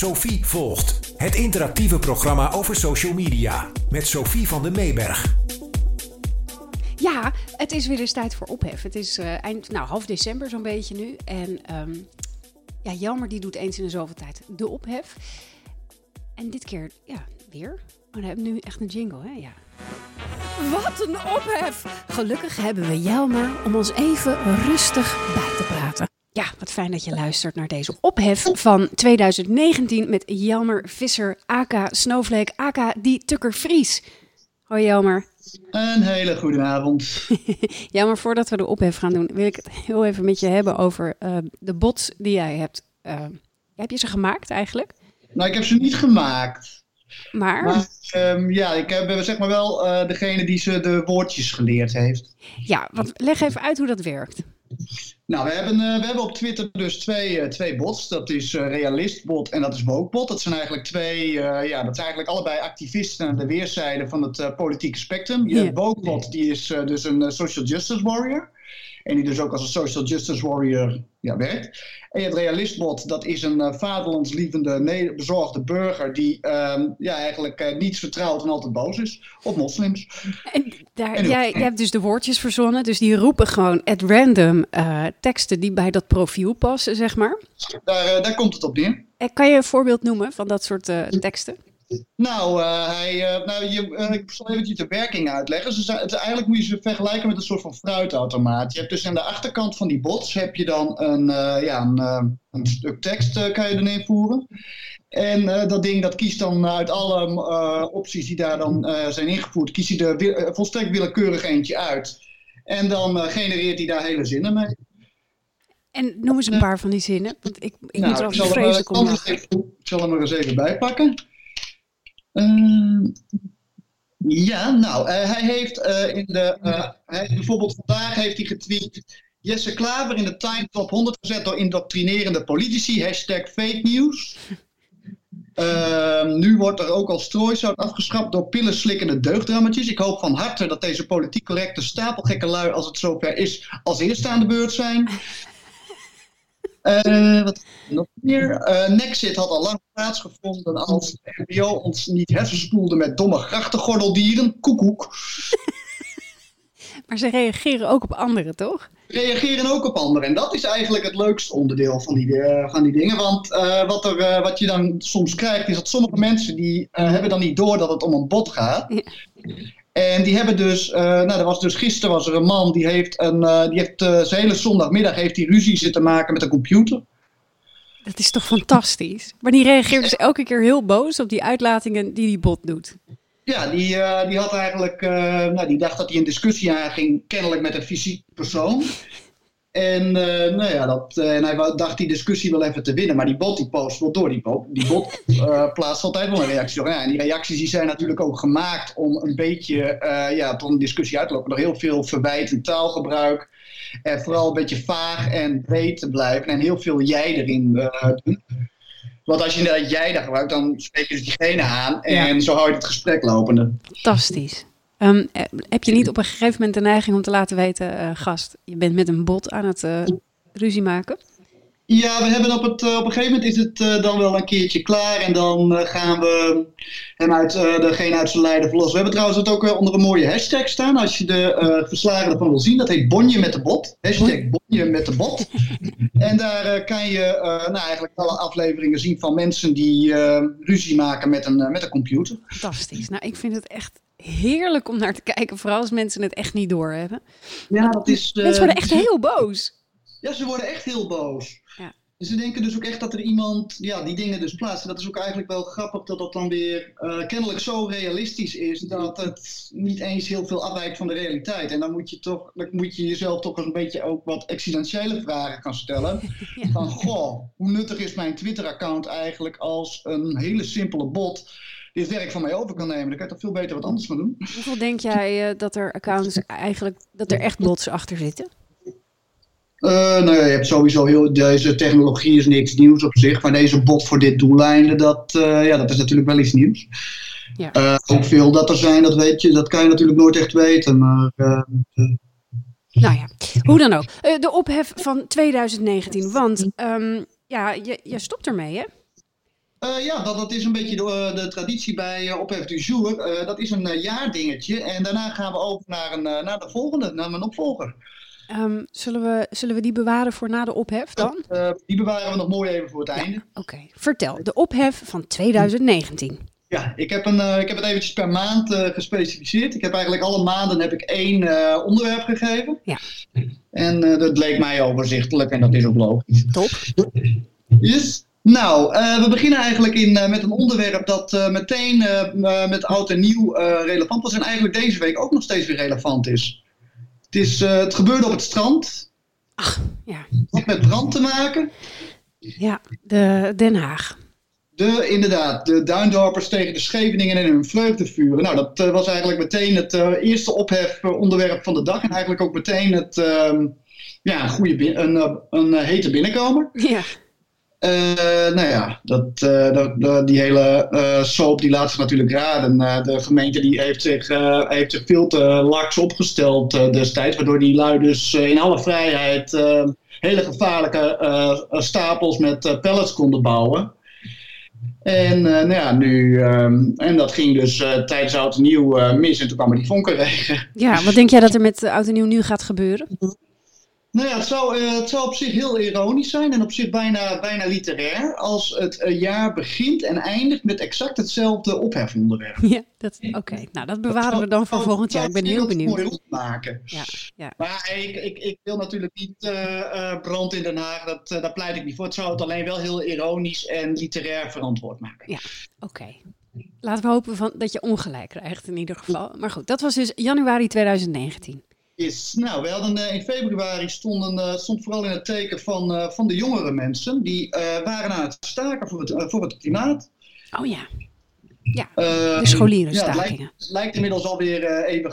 Sophie volgt. Het interactieve programma over social media. Met Sophie van den Meeberg. Ja, het is weer eens tijd voor ophef. Het is uh, eind, nou, half december zo'n beetje nu. En um, ja, Jelmer die doet eens in de zoveel tijd de ophef. En dit keer, ja, weer. Oh, dan hebben we nu echt een jingle, hè? Ja. Wat een ophef! Gelukkig hebben we Jelmer om ons even rustig bij te praten. Ja, wat fijn dat je luistert naar deze ophef van 2019 met Jelmer Visser, aka Snowflake, aka die Tukker Vries. Hoi Jelmer. Een hele goede avond. ja, maar voordat we de ophef gaan doen, wil ik het heel even met je hebben over uh, de bots die jij hebt. Uh, heb je ze gemaakt eigenlijk? Nou, ik heb ze niet gemaakt. Maar? maar um, ja, ik heb zeg maar wel uh, degene die ze de woordjes geleerd heeft. Ja, want leg even uit hoe dat werkt. Nou, we hebben, uh, we hebben op Twitter dus twee, uh, twee bots. Dat is uh, Realistbot en dat is Wokebot. Dat zijn eigenlijk twee, ja, dat zijn eigenlijk allebei activisten aan de weerszijde van het politieke spectrum. Yeah. Wokebot die is dus een social justice warrior. En die dus ook als een social justice warrior ja, werkt. En je hebt Realistbot, dat is een uh, vaderlandslievende, bezorgde burger die um, ja, eigenlijk uh, niets vertrouwt en altijd boos is op moslims. En, daar, en jij, jij hebt dus de woordjes verzonnen, dus die roepen gewoon at random uh, teksten die bij dat profiel passen, zeg maar. Daar, daar komt het op neer. En kan je een voorbeeld noemen van dat soort teksten? Nou, uh, hij, uh, nou je, uh, ik zal even de werking uitleggen. Het, eigenlijk moet je ze vergelijken met een soort van fruitautomaat. Je hebt dus aan de achterkant van die bots heb je dan een, ja, een, een stuk tekst kan je erin voeren. En dat ding dat kiest dan uit alle opties die daar dan zijn ingevoerd, kiest hij er volstrekt willekeurig eentje uit. En dan genereert hij daar hele zinnen mee. En noem eens een paar van die zinnen. Want ik, ik nou, moet er al vreselijk om Ik zal hem er eens even bij pakken. Uh, ja, nou, uh, hij heeft uh, in de. Hij, bijvoorbeeld vandaag heeft hij getweet. Jesse Klaver in de Time Top 100 gezet door indoctrinerende politici. Hashtag fake news. Ehm, nu wordt er ook al strooisout afgeschaft door pillenslikkende deugdrammetjes. Ik hoop van harte dat deze politiek correcte stapelgekke lui, als het zover is, als eerste aan de beurt zijn. Uh, wat nog meer? Uh, Nexit had al lang plaatsgevonden als de NPO ons niet hersenspoelde met domme grachtengordeldieren. Koekoek. maar ze reageren ook op anderen, toch? Reageren ook op anderen. En dat is eigenlijk het leukste onderdeel van die, uh, van die dingen. Want wat, er, wat je dan soms krijgt, is dat sommige mensen die hebben dan niet door dat het om een bot gaat. Ja. En die hebben dus, uh, nou, er was dus gisteren was er een man die heeft, een, uh, die heeft uh, zijn hele zondagmiddag heeft die ruzie zitten maken met een computer. Dat is toch fantastisch? Maar die reageert dus elke keer heel boos op die uitlatingen die die bot doet. Ja, die, die had eigenlijk, nou, die dacht dat hij een discussie aanging, kennelijk met een fysiek persoon. En, uh, nou ja, dat, uh, en hij dacht die discussie wel even te winnen. Maar die bot die post wel door. Die bot, die bot uh, plaatst altijd wel een reactie door. Ja, en die reacties die zijn natuurlijk ook gemaakt om een beetje ja, tot een discussie uit te lopen. Door heel veel verwijtend taalgebruik. En vooral een beetje vaag en breed te blijven. En heel veel jij erin doen. Want als je inderdaad jij daar gebruikt, dan spreek je dus diegene aan. En ja. zo hou je het gesprek lopende. Fantastisch. Um, heb je niet op een gegeven moment de neiging om te laten weten, uh, gast, je bent met een bot aan het uh, ruzie maken? Ja, we hebben op, het, op een gegeven moment is het dan wel een keertje klaar en dan gaan we hem uit, degene uit zijn lijden verlossen. We hebben trouwens het ook onder een mooie hashtag staan, als je de verslagen ervan wil zien. Dat heet Bonje met de bot. Hashtag Bonje met de bot. en daar kan je nou, eigenlijk alle afleveringen zien van mensen die ruzie maken met een, met een computer. Fantastisch. Nou, ik vind het echt heerlijk om naar te kijken, vooral als mensen het echt niet doorhebben. Ja, dat is. Uh, mensen worden echt heel boos. Ja, ze worden echt heel boos. Ja. Ze denken dus ook echt dat er iemand ja, die dingen dus plaatst. En dat is ook eigenlijk wel grappig dat dat dan weer uh, kennelijk zo realistisch is dat het niet eens heel veel afwijkt van de realiteit. En dan moet je, toch, dan moet je jezelf toch een beetje ook wat existentiële vragen gaan stellen. Ja. Van goh, hoe nuttig is mijn Twitter-account eigenlijk als een hele simpele bot die het werk van mij over kan nemen. Dan kan je toch veel beter wat anders mee doen. Hoeveel denk jij uh, dat er accounts eigenlijk, dat er echt bots achter zitten? Uh, nou ja, je hebt sowieso heel, deze technologie is niks nieuws op zich, maar deze bot voor dit doeleinde, dat, uh, ja, dat is natuurlijk wel iets nieuws. Ja. Hoeveel dat er zijn, dat weet je, dat kan je natuurlijk nooit echt weten, maar... nou ja, hoe dan ook. de ophef van 2019, want um, ja, je, je stopt ermee hè? Uh, ja, dat, dat is een beetje de, de traditie bij uh, Ophef du Jour. Uh, dat is een jaardingetje. En daarna gaan we over naar, een, naar de volgende, naar mijn opvolger. Um, zullen, we, zullen we die bewaren voor na de ophef dan? die bewaren we nog mooi even voor het einde. Oké, okay. vertel. De ophef van 2019. Ja, ik heb, een, ik heb het eventjes per maand gespecificeerd. Ik heb eigenlijk alle maanden heb ik één onderwerp gegeven. Ja. En dat leek mij overzichtelijk en dat is ook logisch. Top. Yes. Nou, uh, we beginnen eigenlijk in, uh, met een onderwerp dat uh, meteen met oud en nieuw relevant was en eigenlijk deze week ook nog steeds weer relevant is. Het, is, het gebeurde op het strand. Ach, ja. Had met brand te maken. Ja, de Den Haag. De, inderdaad, de Duindorpers tegen de Scheveningen in hun vreugde vuren. Nou, dat was eigenlijk meteen het eerste ophef onderwerp van de dag. En eigenlijk ook meteen het, ja, een, goede, een, een hete binnenkomer. Ja. Uh, nou ja, dat, uh, die hele uh, soap die laat zich natuurlijk raden. de gemeente die heeft, zich, heeft zich veel te laks opgesteld destijds, waardoor die lui dus in alle vrijheid hele gevaarlijke stapels met pellets konden bouwen. En nou ja, nu, um, en dat ging dus tijdens Oud en Nieuw mis en toen kwam er die vonkenregen. Ja, wat denk jij dat er met Oud en Nieuw nu gaat gebeuren? Nou ja, het zou, uh, het zou op zich heel ironisch zijn en op zich bijna, bijna literair als het uh, jaar begint en eindigt met exact hetzelfde ophefonderwerp. Ja, oké. Nou, dat bewaren dat we dan voor volgend jaar. Ik ben heel benieuwd. mooi opmaken. Ja, ja. Maar ik, ik, ik wil natuurlijk niet uh, brand in Den Haag, dat, daar pleit ik niet voor. Het zou het alleen wel heel ironisch en literair verantwoord maken. Ja, oké. Laten we hopen van, dat je ongelijk krijgt in ieder geval. Maar goed, dat was dus januari 2019 is, nou, we hadden uh, in februari stonden, uh, stond vooral in het teken van, uh, van de jongere mensen. Die waren aan het staken voor het, voor het klimaat. Oh ja. Ja, de scholieren ja, het lijkt, lijkt, inmiddels alweer even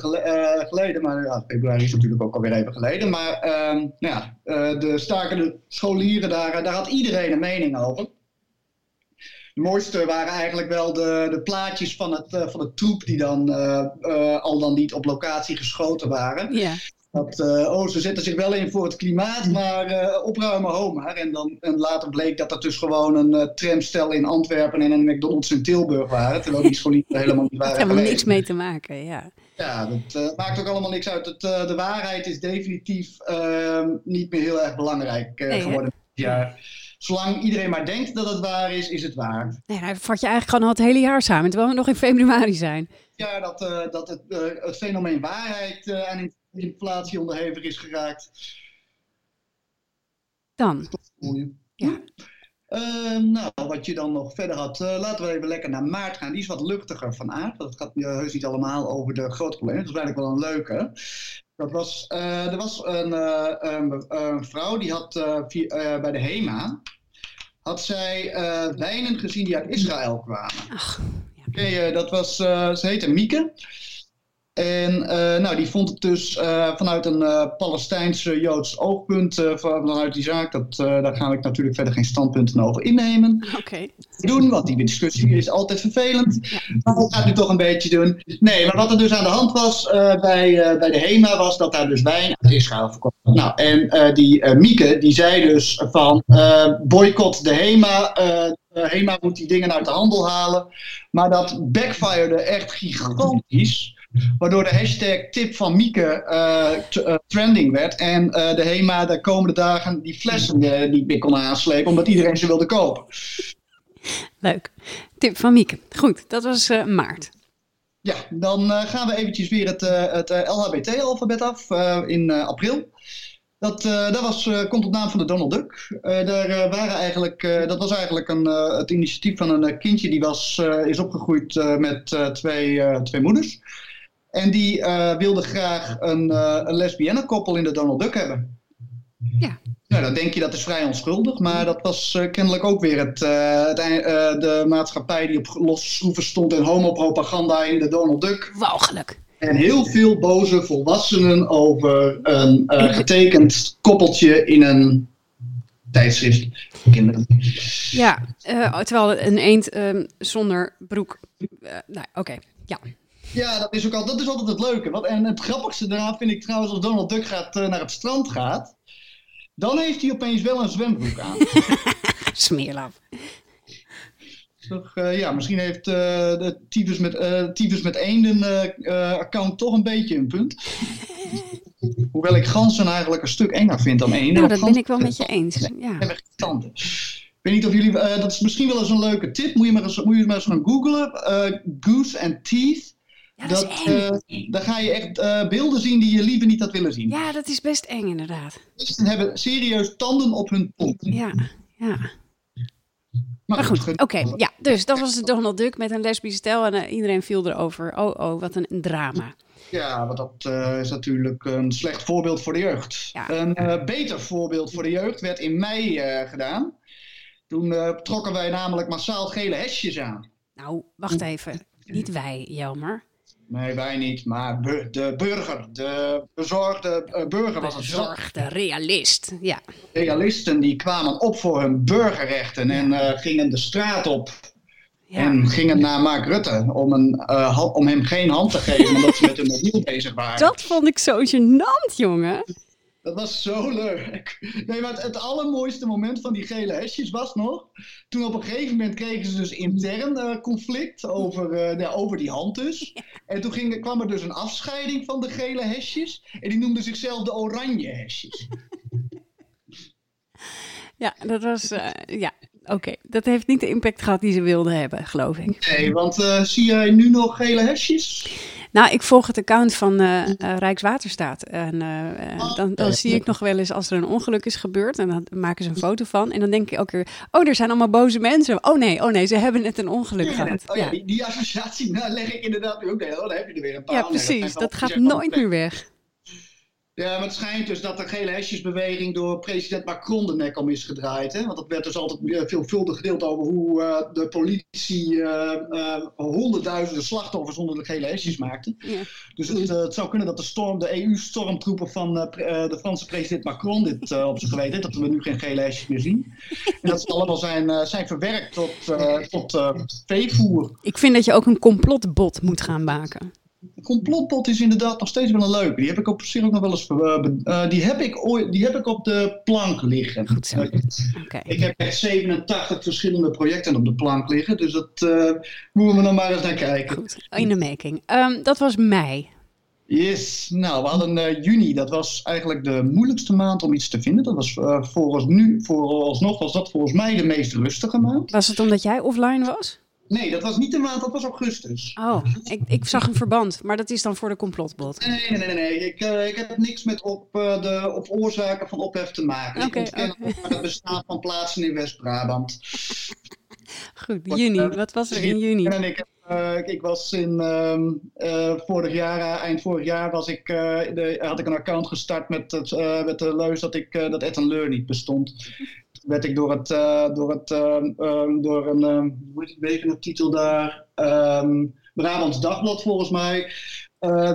geleden, maar ja, februari is natuurlijk ook alweer even geleden. Maar ehm, nou ja, de stakende scholieren, daar, daar had iedereen een mening over. Het mooiste waren eigenlijk wel de, de plaatjes van het, uh, van het troep die dan uh, uh, al dan niet op locatie geschoten waren. Ja. Dat, oh, ze zetten zich wel in voor het klimaat, maar opruimen Homer. En, dan, en later bleek dat dat dus gewoon een tramstel in Antwerpen en een McDonald's in Tilburg waren. Terwijl die scholieren helemaal niet waren. Dat heeft helemaal niks mee te maken, ja. Ja, dat maakt ook allemaal niks uit. Het, de waarheid is definitief ehm, niet meer heel erg belangrijk nee, geworden. Ja zolang iedereen maar denkt dat het waar is, is het waar. Nee, dan vat je eigenlijk gewoon al het hele jaar samen, terwijl we nog in februari zijn. Ja, dat, uh, dat het, uh, het, fenomeen waarheid uh, aan inflatie onderhevig is geraakt. Dan? Ja. Ehm, nou, wat je dan nog verder had, laten we even lekker naar maart gaan. Die is wat luchtiger van aard. Dat gaat heus niet allemaal over de grote problemen. Dat is eigenlijk wel een leuke. Dat was, uh, er was een, uh, een, een, vrouw die had uh, via, bij de HEMA had zij wijnen gezien die uit Israël kwamen. Ach, ja. okay, dat was, ze heette Mieke. En uh, nou, die vond het dus uh, vanuit een uh, Palestijnse Joods oogpunt, vanuit die zaak, dat, daar ga ik natuurlijk verder geen standpunten over innemen. Oké. Okay. Doen, want die discussie is altijd vervelend. Ja. Maar dat gaat nu toch een beetje doen. Nee, maar wat er dus aan de hand was bij, bij de HEMA was dat daar dus wijn uit Israël verkocht Nou, en die Mieke, die zei dus van boycott de HEMA, HEMA moet die dingen uit de handel halen. Maar dat backfired echt gigantisch. Waardoor de hashtag tip van Mieke uh, trending werd. En uh, de HEMA de komende dagen die flessen uh, niet meer kon aanslepen. Omdat iedereen ze wilde kopen. Leuk. Tip van Mieke. Goed, dat was maart. Ja, dan gaan we eventjes weer het, het LHBT-alfabet af in april. Dat, dat was, komt op naam van de Donald Duck. daar, waren eigenlijk, dat was eigenlijk een, het initiatief van een kindje die was, is opgegroeid met twee, twee moeders. En die uh, wilde graag een, uh, een lesbienne koppel in de Donald Duck hebben. Ja. Nou, dan denk je dat is vrij onschuldig, maar dat was uh, kennelijk ook weer het, het de maatschappij die op losse schroeven stond in homopropaganda in de Donald Duck. Walgelijk. En heel veel boze volwassenen over een getekend koppeltje in een tijdschrift voor kinderen. Ja, terwijl een eend um, zonder broek. nou, oké, ja. Ja, dat is ook al, dat is altijd het leuke. Wat, en het grappigste daaraan vind ik trouwens als Donald Duck gaat, uh, naar het strand gaat. Dan heeft hij opeens wel een zwembroek aan. Smeerlap. Uh, ja, misschien heeft uh, de tyfus met, uh, tyfus met eenden account toch een beetje een punt. Hoewel ik ganzen eigenlijk een stuk enger vind dan eenden. Nou, dat ben ik wel met je eens. Ja. Tanden. Ik weet niet of jullie, dat is misschien wel eens een leuke tip. Moet je maar eens, moet je maar eens gaan googlen. goose and teeth. Ja, dat, dat uh, dan ga je echt uh, beelden zien die je liever niet had willen zien. Ja, dat is best eng inderdaad. Ze hebben serieus tanden op hun kont. Ja, ja. Maar, goed, oké. ja, dus dat was Donald Duck met een lesbische stijl en uh, iedereen viel erover. Oh, oh, wat een, drama. Ja, want dat is natuurlijk een slecht voorbeeld voor de jeugd. Ja. Een beter voorbeeld voor de jeugd werd in mei gedaan. Toen trokken wij namelijk massaal gele hesjes aan. Nou, wacht even. Niet wij, Jelmer. Nee, wij niet, maar de burger, de bezorgde uh, burger was het. Bezorgde realist, ja. Realisten die kwamen op voor hun burgerrechten en uh, gingen de straat op. Ja. En gingen naar Mark Rutte om, een, uh, om hem geen hand te geven omdat ze met hun mobiel bezig waren. Dat vond ik zo gênant, jongen. Dat was zo leuk. Nee, maar het, allermooiste moment van die gele hesjes was nog. Toen op een gegeven moment kregen ze dus intern uh, conflict over, uh, ja, over die hand dus. En toen ging, kwam er dus een afscheiding van de gele hesjes. En die noemden zichzelf de oranje hesjes. Ja, dat was. Uh, ja, oké. Dat heeft niet de impact gehad die ze wilden hebben, geloof ik. Nee, want zie jij nu nog gele hesjes? Nou, ik volg het account van uh, Rijkswaterstaat. En uh, dan, dan zie ik nog wel eens als er een ongeluk is gebeurd. En dan maken ze een foto van. En dan denk ik ook weer, oh, er zijn allemaal boze mensen. Oh nee, oh nee, ze hebben net een ongeluk gehad. Oh, ja, Die, die, associatie nou, leg ik inderdaad ook. Nee, oh, dan heb je er weer een paar. Ja, precies. dat gaat nooit meer weg. Ja, maar het schijnt dus dat de gele hesjesbeweging door president Macron de nek om is gedraaid. Hè? Want dat werd dus altijd veelvuldig gedeeld over hoe uh, de politie uh, uh, honderdduizenden slachtoffers onder de gele hesjes maakte. Ja. Dus het, het, zou kunnen dat de, storm, de EU-stormtroepen van de Franse president Macron dit op zich geweten dat we nu geen gele hesjes meer zien. En dat ze allemaal zijn, zijn verwerkt tot, tot veevoer. Ik vind dat je ook een complotbot moet gaan maken complotpot is inderdaad nog steeds wel een leuke. Die heb ik op zich ook nog wel eens. Uh, die, heb ik ooit, die heb ik op de plank liggen. Goed zo. Okay. Ik heb echt 87 verschillende projecten op de plank liggen. Dus dat uh, moeten we nog maar eens naar kijken. Goed, in de making. Um, dat was mei. Yes, nou, we hadden uh, juni. Dat was eigenlijk de moeilijkste maand om iets te vinden. Dat was volgens nu, vooralsnog was dat volgens mij de meest rustige maand. Was het omdat jij offline was? Nee, dat was niet de maand, dat was augustus. Oh, ik, ik zag een verband, maar dat is dan voor de complotbot. Nee, nee, nee, nee. Ik, uh, ik heb niks met op, uh, de, op oorzaken van ophef te maken. Okay, ik ontken okay. het bestaan van plaatsen in West-Brabant. Goed, juni. Uh, Wat was er in juni? En ik, heb, ik was in ehm, vorig jaar, eind vorig jaar, was ik, de, had ik een account gestart met, het, met de leus dat, ik, dat Ed Leur niet bestond werd ik door, het, uh, door, het, uh, door een, uh, hoe heet het de titel daar, um, Brabants Dagblad volgens mij,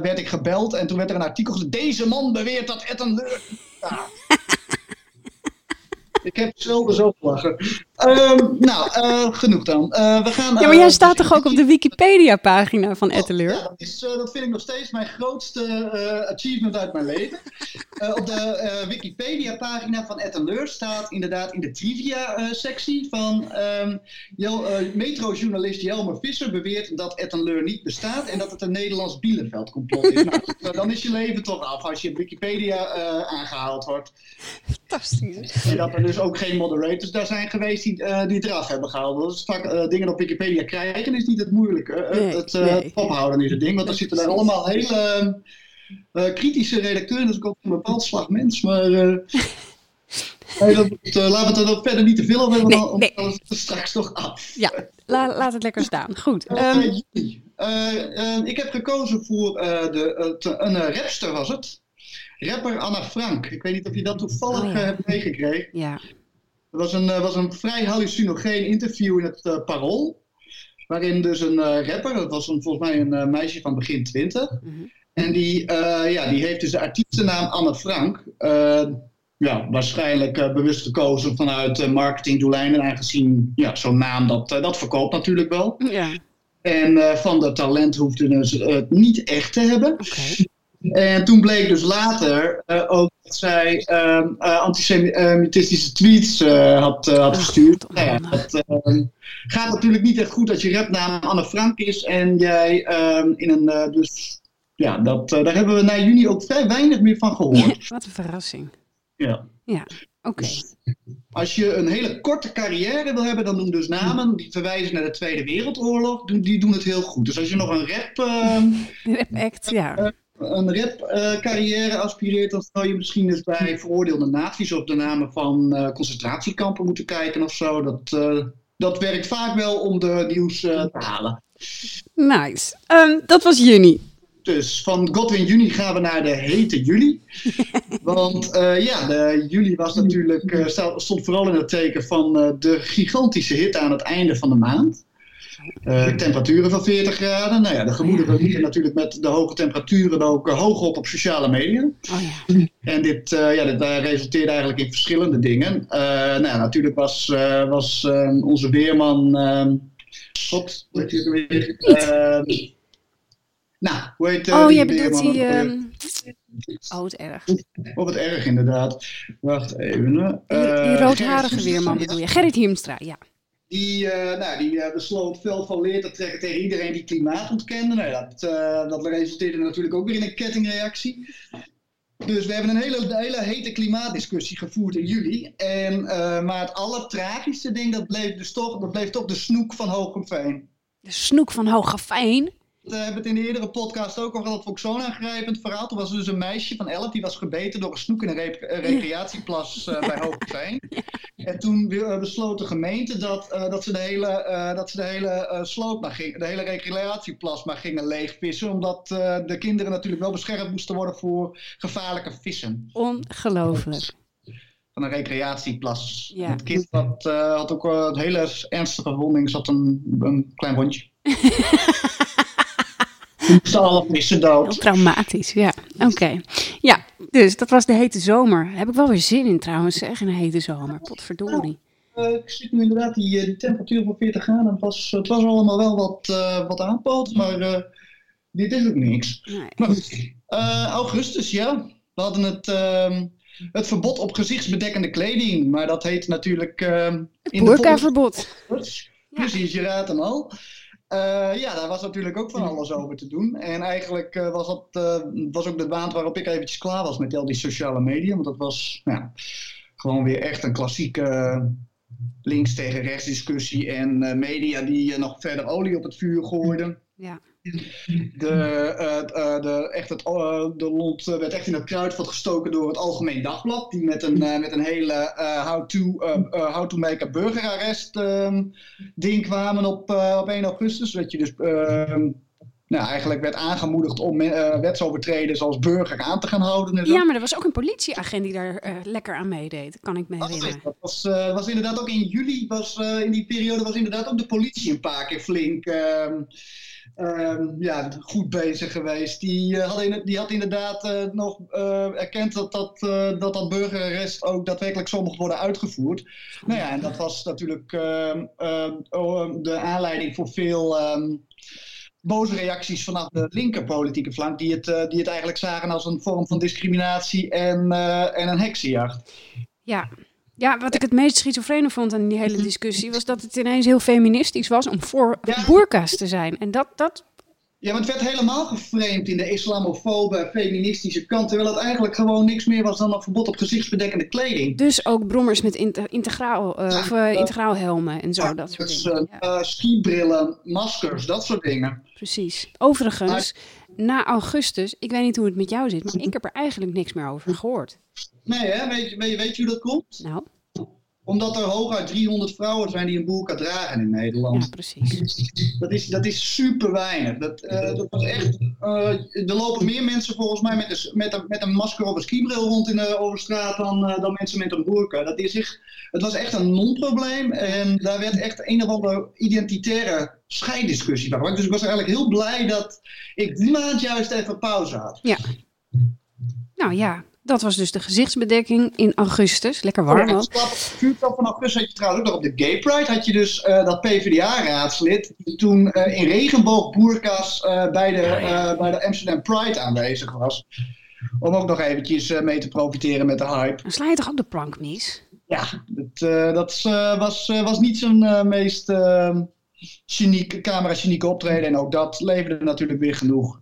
werd ik gebeld en toen werd er een artikel gezet, deze man beweert dat leur... Ja. Ik heb zelden zo gelachen. Um, nou, uh, genoeg dan. Uh, we gaan, ja, maar jij staat toch ook op de Wikipedia-pagina van Etteleur? Ja, dat, is, dat vind ik nog steeds mijn grootste achievement uit mijn leven. op de Wikipedia-pagina van Etteleur staat inderdaad in de trivia-sectie van um, metrojournalist Jelmer Visser beweert dat Etteleur niet bestaat en dat het een Nederlands Bielenveld-complot is. nou, dan is je leven toch af als je op Wikipedia aangehaald wordt. Fantastisch. En dat er dus ook geen moderators daar zijn geweest die, uh, die het eraf hebben gehaald. Dat is vaak uh, dingen op Wikipedia krijgen is niet het moeilijke. Nee, het nee. ophouden is het ding. Want er zitten daar allemaal hele kritische redacteuren. Dus ik ook een bepaald slag mens. Maar nee, dat, laten we het er verder niet te veel over hebben. Nee, nee. Straks toch af. Ja, la, laat het lekker staan. Goed. Um, ik heb gekozen voor de, een rapster was het. Rapper Anna Frank. Ik weet niet of je dat toevallig oh, ja. hebt meegekregen. Ja. Er was een, was een vrij hallucinogeen interview in het uh, Parool. Waarin dus een uh, rapper, dat was een, volgens mij een meisje van begin twintig. Mm -hmm. En die, ja, die heeft dus de artiestennaam Anne Frank. ja, waarschijnlijk bewust gekozen vanuit marketingdoeleinden. Aangezien ja, zo'n naam, dat, dat verkoopt natuurlijk wel. Ja. En van dat talent hoefde ze het niet echt te hebben. Okay. En toen bleek dus later ook zij uh, antisemitistische tweets had, had gestuurd. Nou ja, dat ehm, gaat natuurlijk niet echt goed als je rapnaam Anne Frank is en jij ehm, in een. dus ja, dat, daar hebben we na juni ook vrij weinig meer van gehoord. Wat een verrassing. Ja. Ja, oké. Dus als je een hele korte carrière wil hebben, dan doen dus namen die verwijzen naar de Tweede Wereldoorlog, die doen het heel goed. Dus als je nog een rap... rap act, ja een rap-carrière aspireert, dan zou je misschien eens bij veroordeelde naties op de namen van uh, concentratiekampen moeten kijken of zo. Dat, uh, dat werkt vaak wel om de nieuws te halen. Nice. Um, dat was juni. Dus van Godwin juni gaan we naar de hete juli. Want ja, de juli was natuurlijk, stond vooral in het teken van de gigantische hitte aan het einde van de maand. Uh, temperaturen van 40 graden. Nou ja, de gemoederen liggen natuurlijk met de hoge temperaturen ook uh, hoog op op sociale media. Oh ja. En dit, uh, ja, dit resulteerde eigenlijk in verschillende dingen. nou ja, natuurlijk was, was onze weerman. Ehm, God, hoe heet weer? Ehm, nou, hoe heet Oh, jij bedoelt die. Um... Oh, het erg. Oh, wat erg inderdaad. Wacht even. die, die roodharige weerman bedoel je? Gerrit Hiemstra, ja. Die, uh, nou, die uh, besloot veel van leer te trekken tegen iedereen die klimaat ontkende. Nou, dat, uh, dat resulteerde natuurlijk ook weer in een kettingreactie. Dus we hebben een hele, hele hete klimaatdiscussie gevoerd in juli. En, maar het allertragischste ding, dat bleef, dus toch, dat bleef toch de snoek van Hogeveen. De snoek van Hogeveen? We hebben het in de eerdere podcast ook al gehad. Dat vond ik zo'n aangrijpend verhaal. Toen was er dus een meisje van 11 die was gebeten door een snoek in een recreatieplas uh, bij Hoogveen. En toen besloot de gemeente dat, uh, dat ze de hele, uh, dat ze de hele sloot maar ging, de hele recreatieplas maar gingen leegvissen. Omdat de kinderen natuurlijk wel beschermd moesten worden voor gevaarlijke vissen. Ongelooflijk. Van een recreatieplas. Ja. Het kind had, had ook een hele ernstige wonding, zat een, een klein rondje. alle vissen dood. Heel traumatisch, ja. Oké. Ja, dus dat was de hete zomer. Heb ik wel weer zin in trouwens, zeg, in een hete zomer. Potverdorie. Uh, ik zit nu inderdaad, die, eh, die temperatuur van 40 graden, het was, het was allemaal wel wat, uh, wat aanpoot, maar uh, dit is ook niks. Nee. Maar augustus, ja. We hadden het, uh, het verbod op gezichtsbedekkende kleding, maar dat heet natuurlijk... het burka-verbod. Precies, je raadt hem al. Uh, ja, daar was natuurlijk ook van alles over te doen. En eigenlijk uh, was dat uh, was ook de maand waarop ik eventjes klaar was met al die sociale media. Want dat was gewoon weer echt een klassieke links tegen rechts discussie. En media die nog verder olie op het vuur gooiden. Ja. De, uh, de, echt het, uh, de lont werd echt in het kruidvat gestoken door het Algemeen Dagblad. Die met een, met een hele how, to, how to make a burgerarrest ehm, ding kwamen op, op 1 augustus. Dat je dus ehm, nou, eigenlijk werd aangemoedigd om wetsovertreders als burger aan te gaan houden. En zo. Ja, maar er was ook een politieagent die daar lekker aan meedeed, kan ik me herinneren. dat was, was inderdaad ook in juli, was, in die periode was inderdaad ook de politie een paar keer flink ehm, um, ja, goed bezig geweest. Die, uh, had, inderdaad uh, nog uh, erkend dat dat, dat dat burgerarrest ook daadwerkelijk zo mocht worden uitgevoerd. Nou ja, en dat was natuurlijk ehm, ehm, de aanleiding voor veel boze reacties vanaf de linkerpolitieke flank, die het, die het eigenlijk zagen als een vorm van discriminatie en, en een heksenjacht. Ja, ja, wat ik het meest schizofrene vond aan die hele discussie was dat het ineens heel feministisch was om voor ja. boerka's te zijn. En dat, dat. Ja, maar het werd helemaal geframed in de islamofobe, feministische kant. Terwijl het eigenlijk gewoon niks meer was dan een verbod op gezichtsbedekkende kleding. Dus ook brommers met integraal, uh, of, uh, integraal helmen en zo, dat soort dus, dingen. Uh, skibrillen, maskers, dat soort dingen. Precies. Overigens, na augustus, ik weet niet hoe het met jou zit, maar ik heb er eigenlijk niks meer over gehoord. Nee, hè? Weet, je, weet, weet je hoe dat komt? Nou? Omdat er hooguit 300 vrouwen zijn die een boerka dragen in Nederland. Ja, precies. Dat is, dat is super weinig. Dat, uh, dat was echt, uh, er lopen meer mensen volgens mij met een, met een, met een masker of een skibril rond in de, over straat dan, uh, dan mensen met een boerka. Dat is echt, het was echt een non-probleem en daar werd echt een of andere identitaire scheiddiscussie van. Dus ik was eigenlijk heel blij dat ik die maand juist even pauze had. Ja. Nou ja, dat was dus de gezichtsbedekking in augustus. Lekker warm. Oh, vuurtop van augustus had je trouwens ook nog op de Gay Pride. Had je dus uh, dat PvdA-raadslid die toen uh, in regenboogboerkas uh, bij, de, bij de Amsterdam Pride aanwezig was. Om ook nog eventjes mee te profiteren met de hype. Dan sla je toch ook de plank mis? Ja, dat, dat was, was niet zijn meest genieke, camera-genieke optreden. En ook dat leverde natuurlijk weer genoeg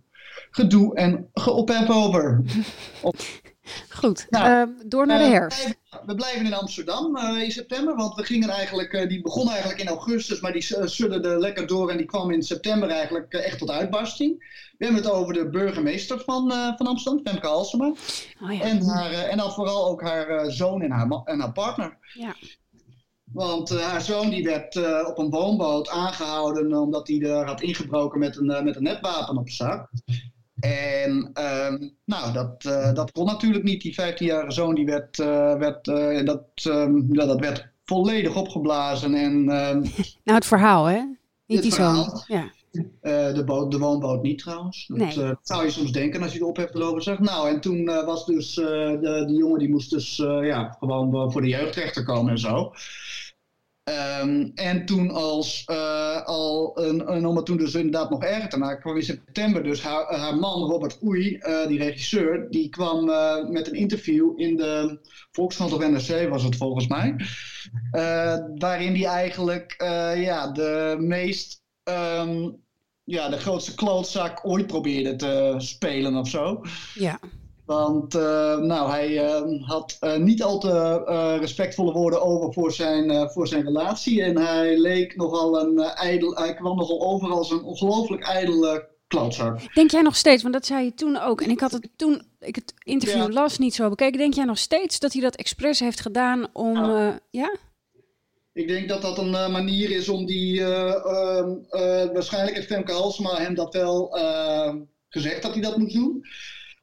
gedoe en geophef over. Goed, nou, door naar de herfst we blijven in Amsterdam uh, in september, want we gingen eigenlijk, uh, die begon eigenlijk in augustus, maar die uh, sudderde lekker door en die kwam in september eigenlijk echt tot uitbarsting. We hebben het over de burgemeester van, van Amsterdam, Femke Halsema. Oh, ja. en, haar, en dan vooral ook haar zoon en haar, en haar partner. Ja. Want haar zoon die werd op een woonboot aangehouden omdat hij er had ingebroken met een, met een netwapen op zak. En ehm, nou, dat, uh, dat kon natuurlijk niet. Die 15-jarige zoon die werd, uh, werd, uh, dat, um, ja, dat werd volledig opgeblazen. En, um, nou, het verhaal, hè? Niet die zoon. Ja. de, boot, de woonboot niet trouwens. Dat, nee. zou je soms denken als je erop hebt erover zegt. Nou, en toen was dus de, die jongen die moest dus ja, gewoon voor de jeugdrechter komen en zo. Ehm, en toen als, uh, al, om het toen dus inderdaad nog erger te maken, kwam in september dus haar, man Robert Oei, uh, die regisseur, die kwam uh, met een interview in de Volkskrant of NRC was het volgens mij, waarin hij eigenlijk ja, de meest, um, ja, de grootste klootzak ooit probeerde te spelen of zo. Ja. Want uh, nou, hij uh, had uh, niet al te respectvolle woorden over voor zijn, voor zijn relatie. En hij leek nogal een ijdel, hij kwam nogal over als een ongelooflijk ijdele klootzak. Denk jij nog steeds, want dat zei je toen ook. En ik had het toen ik het interview ja. las niet zo bekeken. Denk jij nog steeds dat hij dat expres heeft gedaan om. ja? ja? Ik denk dat dat een manier is om die. Ehm, waarschijnlijk heeft Femke Halsema hem dat wel gezegd dat hij dat moet doen.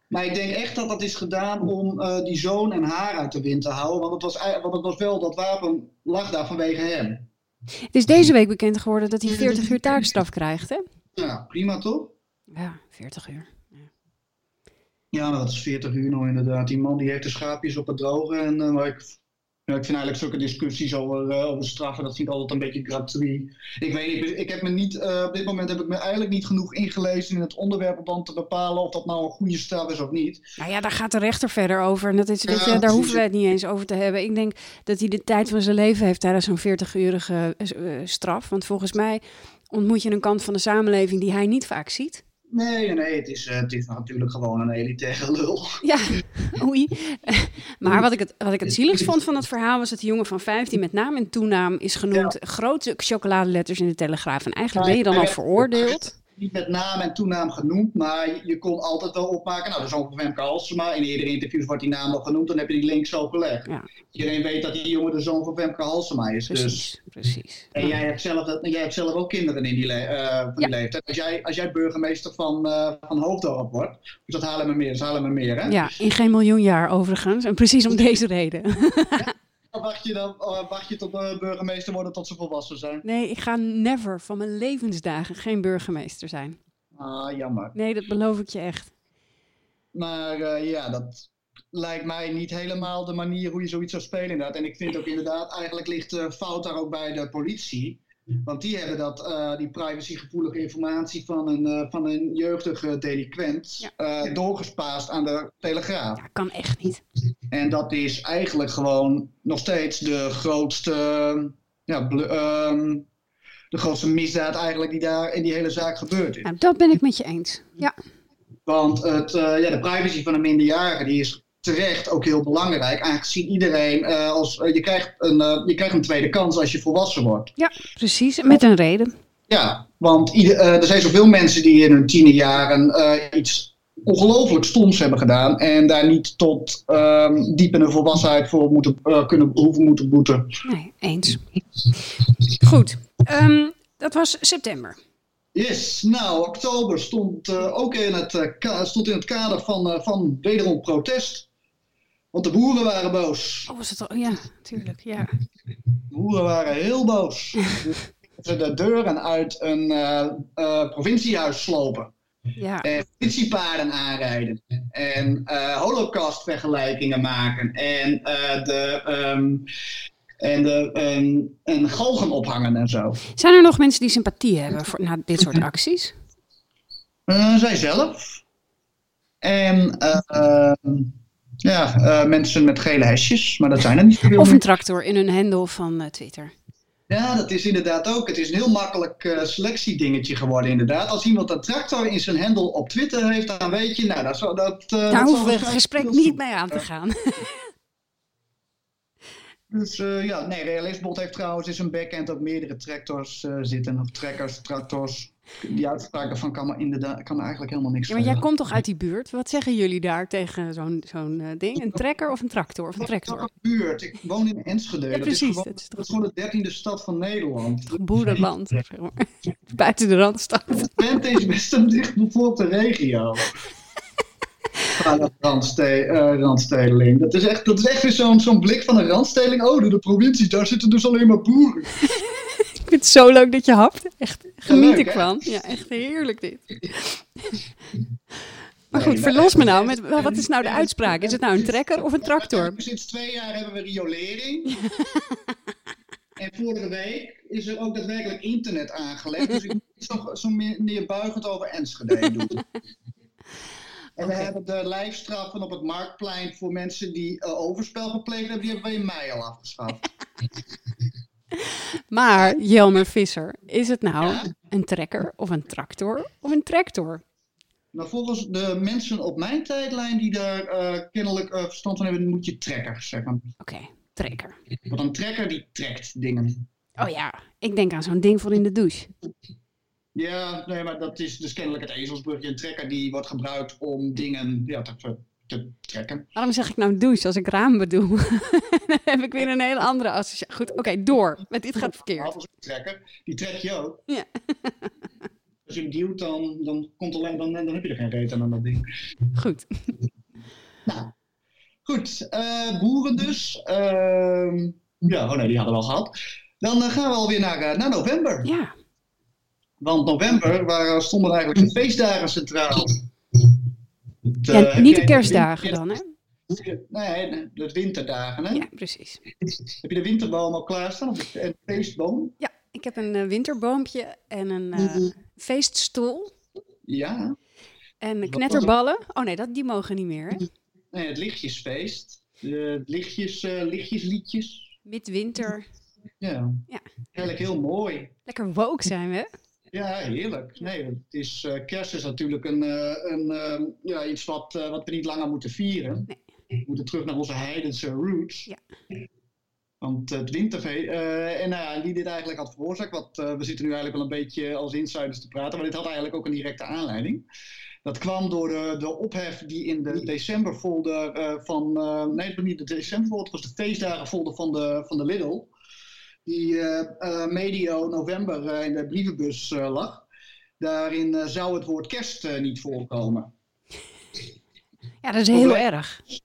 Maar ik denk echt dat dat is gedaan om uh, die zoon en haar uit de wind te houden. Want het, was, want het was wel, dat wapen lag daar vanwege hem. Het is deze week bekend geworden dat hij 40 uur taakstraf krijgt, hè? Ja, prima toch? Ja, 40 uur. Ja, ja dat is 40 uur nou inderdaad. Die man die heeft de schaapjes op het droge. En uh, ik ja, ik vind eigenlijk zulke discussies over, uh, over straffen, dat vind ik altijd een beetje gratuit. Ik weet niet, ik heb me niet, uh, op dit moment heb ik me eigenlijk niet genoeg ingelezen in het onderwerp om te bepalen of dat nou een goede straf is of niet. Nou ja, daar gaat de rechter verder over. En dat is, weet je, daar hoeven we het niet eens over te hebben. Ik denk dat hij de tijd van zijn leven heeft tijdens zo'n 40-urige uh, eh, straf. Want volgens mij ontmoet je een kant van de samenleving die hij niet vaak ziet. Nee, nee, het is, het is natuurlijk gewoon een elitaire lul. Ja, oei. Maar wat ik het, wat ik het zieligst vond van het verhaal was dat de jongen van 15 met naam en toenaam is genoemd. Grote chocoladeletters in de Telegraaf. En eigenlijk ben je dan al veroordeeld niet met naam en toenaam genoemd, maar je kon altijd wel opmaken. Nou, dat is ongeveer Femke Halsema. In eerdere interviews wordt die naam nog genoemd, dan heb je die link zo gelegd. Ja. Iedereen weet dat die jongen de zoon van Femke Halsema is. Precies, dus. precies. En jij, hebt zelf, jij hebt zelf ook kinderen in die, le uh, van die leeftijd. Als jij, als jij burgemeester van, uh, van Hoofddorp wordt, dus dat halen we meer, dat halen we meer, hè? Ja, in geen miljoen jaar overigens. En precies om deze reden. Wacht je, dan, wacht je tot de burgemeester worden tot ze volwassen zijn? Nee, ik ga never van mijn levensdagen geen burgemeester zijn. Ah, jammer. Nee, dat beloof ik je echt. Maar uh, ja, dat lijkt mij niet helemaal de manier hoe je zoiets zou spelen inderdaad. En ik vind ook inderdaad, eigenlijk ligt de fout daar ook bij de politie. Want die hebben dat, uh, die privacygevoelige informatie van een, uh, van een jeugdige delinquent ja. uh, doorgespaast aan de Telegraaf. Ja, kan echt niet. En dat is eigenlijk gewoon nog steeds de grootste, ja, um, de grootste misdaad eigenlijk die daar in die hele zaak gebeurd is. Nou, dat ben ik met je eens, ja. Want het, ja, de privacy van een minderjarige die is terecht ook heel belangrijk. Aangezien iedereen uh, als uh, je, krijgt een, uh, je krijgt een tweede kans als je volwassen wordt. Ja, precies. Met een reden. Ja, want ieder, er zijn zoveel mensen die in hun tienerjaren iets ongelooflijk stoms hebben gedaan. En daar niet tot um, diep in de volwassenheid voor moeten, kunnen hoeven moeten boeten. Nee, eens. Goed. Um, dat was september. Yes, nou, oktober stond ook in het, stond in het kader van, van wederom protest. Want de boeren waren boos. Oh, was het al? Ja, tuurlijk, ja. De boeren waren heel boos. ze de deuren uit een uh, uh, provinciehuis slopen. Ja. En politiepaarden aanrijden. En uh, holocaustvergelijkingen maken. En de... Um, en, de, en, en galgen ophangen en zo. Zijn er nog mensen die sympathie hebben voor dit soort acties? Uh, zij zelf. En uh, ja, uh, mensen met gele hesjes, maar dat zijn er niet veel. Of een tractor in hun handle van uh, Twitter. Ja, dat is inderdaad ook. Het is een heel makkelijk uh, selectiedingetje geworden, inderdaad. Als iemand een tractor in zijn handle op Twitter heeft, dan weet je, nou, dat, dat, dat Daar hoeven we het gesprek niet mee aan te gaan. Dus uh, ja, nee, Realistbot heeft trouwens in zijn backend ook meerdere tractors uh, zitten. Of trekkers, tractors. Die uitspraak daarvan kan, maar inderdaad, kan eigenlijk helemaal niks Ja, maar jij komt toch uit die buurt? Wat zeggen jullie daar tegen zo'n zo'n uh, ding? Een trekker of een tractor? Of een tractor? Ik buurt. Ik woon in Enschede. Ja, precies. Dat is gewoon, dat is dat is gewoon de dertiende stad van Nederland. Boerenland. Buiten de Randstad. Twente is best een dichtbevolkte regio. Randste uh, randstedeling. Dat is echt, dat is echt weer zo'n zo'n blik van een randstedeling. Oh, de, de provincies, daar zitten dus alleen maar boeren. Ik vind het zo leuk dat je hapt. Echt, geniet ik van. Ja, echt heerlijk dit. Maar goed, verlos me nou. Met, wat is nou de uitspraak? Is het nou een trekker of een tractor? Sinds twee jaar hebben we riolering. En vorige week is er ook daadwerkelijk internet aangelegd. Dus ik moet zo, zo meer, neerbuigend over Enschede doen. En we okay. hebben de lijfstraffen op het marktplein voor mensen die uh, overspel gepleegd hebben, die hebben we in mei al afgeschaft. maar, Jelmer Visser, is het nou ja? een trekker of een tractor of een tractor? Nou, volgens de mensen op mijn tijdlijn die daar uh, kennelijk uh, verstand van hebben, moet je trekker zeggen. Oké, okay, trekker. Want een trekker die trekt dingen. Oh ja, ik denk aan zo'n ding voor in de douche. Ja, nee, maar dat is dus kennelijk het ezelsbrugje. Een trekker die wordt gebruikt om dingen ja, te, te trekken. Waarom zeg ik nou douche als ik raam bedoel? Dan heb ik weer een hele andere associatie. Goed, oké, okay, door. Met dit gaat verkeerd. Trekker, die trek je ook. Ja. Als je hem duwt, dan, dan, komt alleen, dan, dan heb je er geen reet aan dat ding. Goed. Nou, goed. Uh, boeren dus. Uh, ja, oh nee, die hadden we al gehad. Dan uh, gaan we alweer naar, uh, naar november. Ja. Want november waar stonden eigenlijk de feestdagen centraal. De, ja, niet de kerstdagen dan, hè? Nee, de winterdagen, hè? Ja, precies. Heb je de winterboom al klaarstaan? Of de feestboom? Ja, ik heb een uh, winterboompje en een uh, feeststoel. Ja. En knetterballen. Oh nee, dat, die mogen niet meer, hè? Nee, het lichtjesfeest. De lichtjes, uh, lichtjesliedjes. Midwinter. Ja. ja. Eigenlijk heel mooi. Lekker woke zijn we. Ja, heerlijk. Nee, het is, uh, kerst is natuurlijk een, uh, een uh, ja, iets wat, wat we niet langer moeten vieren. Nee. We moeten terug naar onze heidense roots. Ja. Want het winterfeest, en nou wie dit eigenlijk had veroorzaakt, wat, we zitten nu eigenlijk wel een beetje als insiders te praten, maar dit had eigenlijk ook een directe aanleiding. Dat kwam door de, de ophef die in de decemberfolder van, nee, niet de decemberfolder, het was de feestdagenfolder van de, van de Lidl die uh, uh, medio november uh, in de brievenbus lag. Daarin zou het woord kerst niet voorkomen. Ja, dat is heel erg. Het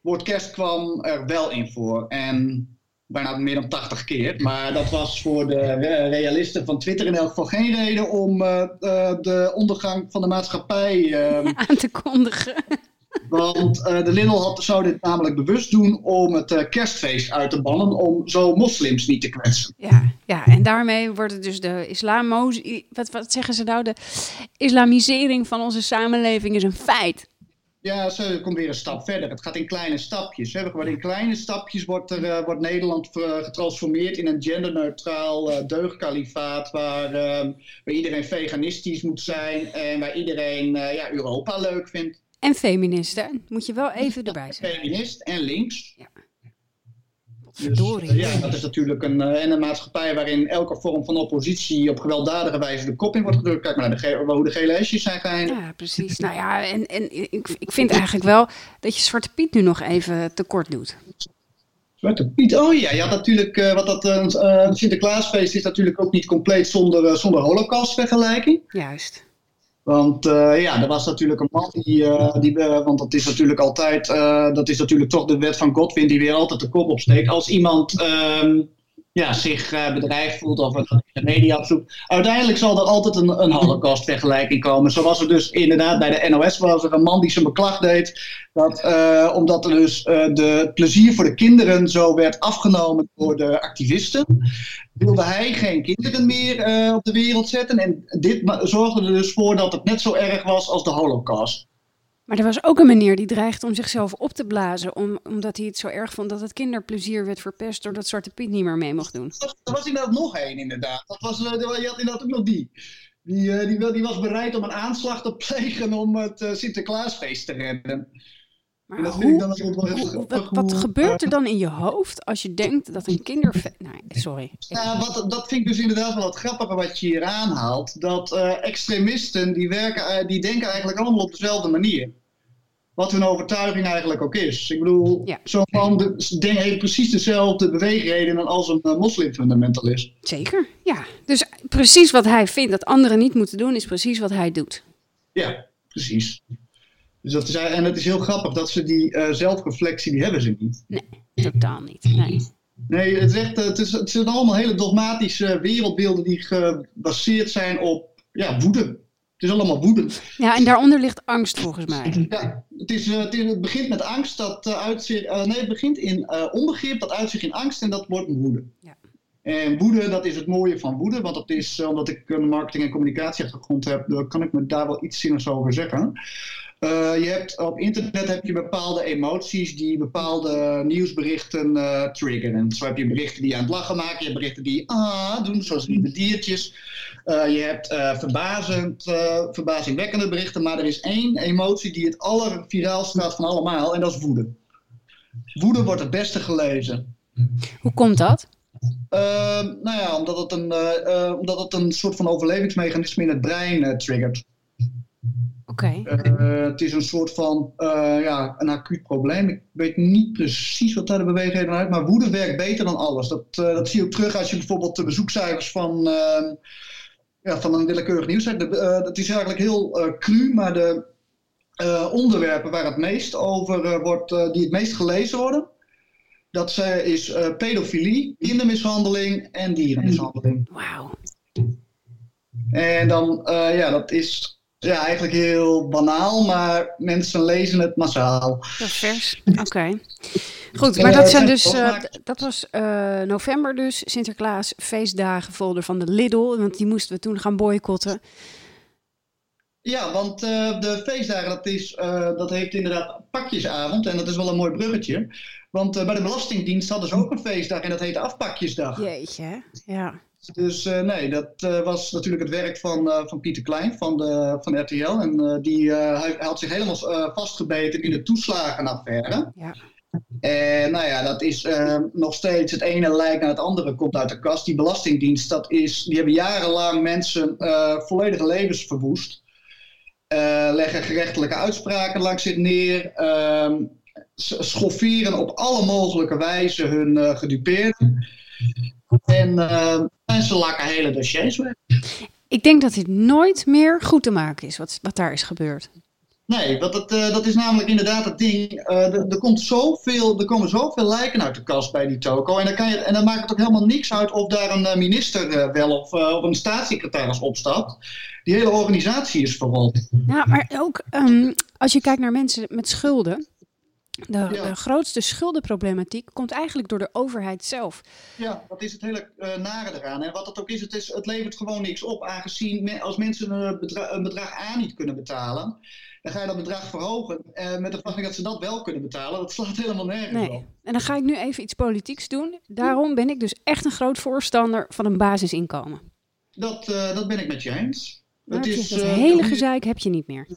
woord kerst kwam er wel in voor. En bijna meer dan 80 keer. Maar dat was voor de realisten van Twitter in elk geval geen reden om de ondergang van de maatschappij aan te kondigen. Want uh, de Lidl had, zou dit namelijk bewust doen om het uh, kerstfeest uit te bannen, om zo moslims niet te kwetsen. Ja, ja en daarmee wordt het dus de islamo... Wat, wat zeggen ze nou? De islamisering van onze samenleving is een feit. Ja, ze komt weer een stap verder. Het gaat in kleine stapjes. Hè. Gewoon in kleine stapjes wordt, er, uh, wordt Nederland getransformeerd in een genderneutraal uh, deugdkalifaat. Waar, uh, waar iedereen veganistisch moet zijn en waar iedereen ja, Europa leuk vindt. En feministen, moet je wel even erbij zeggen. Feminist en links. Ja. Dus, uh, ja, dat is natuurlijk een, uh, en een maatschappij waarin elke vorm van oppositie op gewelddadige wijze de kop in wordt gedrukt. Kijk maar naar de hoe de gele hesjes zijn geëindigd. Ja, precies. Nou ja, en, en ik, ik vind eigenlijk wel dat je Zwarte Piet nu nog even tekort doet. Zwarte Piet, oh ja, ja natuurlijk, uh, wat dat uh, Sinterklaasfeest is natuurlijk ook niet compleet zonder, zonder holocaustvergelijking. Juist. Want uh, ja, er was natuurlijk een man die, uh, die uh, want dat is natuurlijk altijd, dat is natuurlijk toch de wet van Godwin die weer altijd de kop opsteekt. Als iemand ehm, ja, zich bedreigd voelt of de media opzoekt, uiteindelijk zal er altijd een, een holocaust-vergelijking komen. Zo was er dus inderdaad bij de NOS was er een man die zijn beklag deed, dat, omdat er dus de plezier voor de kinderen zo werd afgenomen door de activisten wilde hij geen kinderen meer uh, op de wereld zetten. En dit zorgde er dus voor dat het net zo erg was als de Holocaust. Maar er was ook een meneer die dreigde om zichzelf op te blazen. Om, omdat hij het zo erg vond dat het kinderplezier werd verpest. doordat Zwarte Piet niet meer mee mocht doen. Er was, er inderdaad nog één, inderdaad. Dat was, je had inderdaad ook nog die. Die, uh, die, was bereid om een aanslag te plegen om het uh, Sinterklaasfeest te redden. Maar hoe, wat, gebeurt er dan in je hoofd als je denkt dat een kinderfeest... Nee, sorry. Ja, wat, dat vind ik dus inderdaad wel het grappige wat je hier aanhaalt. Dat uh, extremisten, die, werken, uh, die denken eigenlijk allemaal op dezelfde manier. Wat hun overtuiging eigenlijk ook is. Ik bedoel, ja. zo'n man de, heeft precies dezelfde beweegredenen als een uh, moslimfundamentalist. Zeker, ja. Dus precies wat hij vindt dat anderen niet moeten doen, is precies wat hij doet. Ja, precies. Dus dat is, en het is heel grappig dat ze die uh, zelfreflectie, die hebben ze niet. Nee, totaal niet. Nee. Nee, het, is echt, het, is, het zijn allemaal hele dogmatische wereldbeelden die gebaseerd zijn op ja, woede. Het is allemaal woede. Ja, en daaronder ligt angst volgens mij. Ja, het, is, het, is, het begint met angst dat uh, uitzicht. Uh, nee, het begint in uh, onbegrip, dat uitzicht in angst en dat wordt woede. Ja. En woede, dat is het mooie van woede, want dat is, omdat ik een marketing- en communicatieachtergrond heb, kan ik me daar wel iets zinnigs over zeggen. Uh, je hebt, op internet heb je bepaalde emoties die bepaalde nieuwsberichten uh, triggeren. Zo heb je berichten die je aan het lachen maken, je hebt berichten die ah doen, zoals lieve diertjes. Uh, je hebt verbazend, verbazingwekkende berichten, maar er is één emotie die het allerviraal staat van allemaal en dat is woede. Woede wordt het beste gelezen. Hoe komt dat? nou ja, omdat het, een, omdat het een soort van overlevingsmechanisme in het brein triggert. Okay. Uh, het is een soort van uh, ja, een acuut probleem. Ik weet niet precies wat daar de bewegingen uit, maar woede werkt beter dan alles. Dat, uh, dat zie je ook terug als je bijvoorbeeld de bezoekcijfers van, ja, van een willekeurig nieuws hebt. Het is eigenlijk heel cru, maar de onderwerpen waar het meest over wordt, die het meest gelezen worden, dat is pedofilie, kindermishandeling en dierenmishandeling. Wauw. En dan, ja, dat is ja, eigenlijk heel banaal, maar mensen lezen het massaal. vers. Oké. Goed, maar dat zijn dus, uh, dat was uh, november dus, Sinterklaas, feestdagen, folder van de Lidl, want die moesten we toen gaan boycotten. Ja, want uh, de feestdagen, dat, is, dat heeft inderdaad pakjesavond en dat is wel een mooi bruggetje. Want bij de Belastingdienst hadden ze ook een feestdag en dat heette afpakjesdag. Jeetje, ja. Dus uh, nee, dat uh, was natuurlijk het werk van, uh, van Pieter Klein van, de, van RTL. En die, hij, had zich helemaal vastgebeten in de toeslagenaffaire. Ja. En nou ja, dat is nog steeds het ene lijk naar het andere komt uit de kast. Die Belastingdienst, dat is, die hebben jarenlang mensen volledige levens verwoest. leggen gerechtelijke uitspraken langs zich neer. Ehm, schofferen op alle mogelijke wijze hun gedupeerden. En en ze lakken hele dossiers weg. Ik denk dat dit nooit meer goed te maken is, wat, wat daar is gebeurd. Nee, dat, dat, uh, dat is namelijk inderdaad het ding. Uh, er, er, komt zoveel, er komen zoveel lijken uit de kast bij die toko. En dan, kan je, en dan maakt het ook helemaal niks uit of daar een uh, minister wel of, of een staatssecretaris opstapt. Die hele organisatie is verrot. Ja, maar ook um, als je kijkt naar mensen met schulden. De, de, grootste schuldenproblematiek komt eigenlijk door de overheid zelf. Ja, dat is het hele uh, nare eraan. En wat het ook is het, is, het levert gewoon niks op. Aangezien als mensen een bedrag, een bedrag A niet kunnen betalen, dan ga je dat bedrag verhogen. Uh, met de verwachting dat ze dat wel kunnen betalen. Dat slaat helemaal nergens nee. op. En dan ga ik nu even iets politieks doen. Daarom ben ik dus echt een groot voorstander van een basisinkomen. Dat, uh, dat ben ik met je eens. Het is, dat hele gezeik heb je niet meer.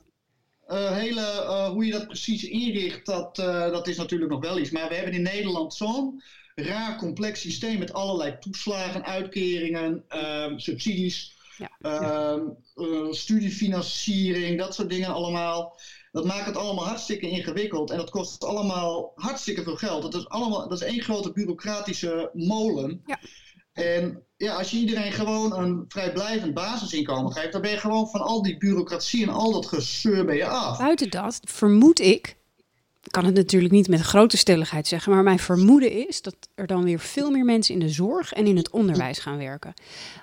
Uh, hele, uh, hoe je dat precies inricht, dat, uh, dat is natuurlijk nog wel iets. Maar we hebben in Nederland zo'n raar complex systeem met allerlei toeslagen, uitkeringen, ehm, subsidies, ja. Ehm, studiefinanciering, dat soort dingen allemaal. Dat maakt het allemaal hartstikke ingewikkeld en dat kost allemaal hartstikke veel geld. Dat is, allemaal, dat is één grote bureaucratische molen. Ja. En ja, als je iedereen gewoon een vrijblijvend basisinkomen geeft, dan ben je gewoon van al die bureaucratie en al dat gezeur ben je af. Buiten dat vermoed ik, ik kan het natuurlijk niet met grote stelligheid zeggen, maar mijn vermoeden is dat er dan weer veel meer mensen in de zorg en in het onderwijs gaan werken.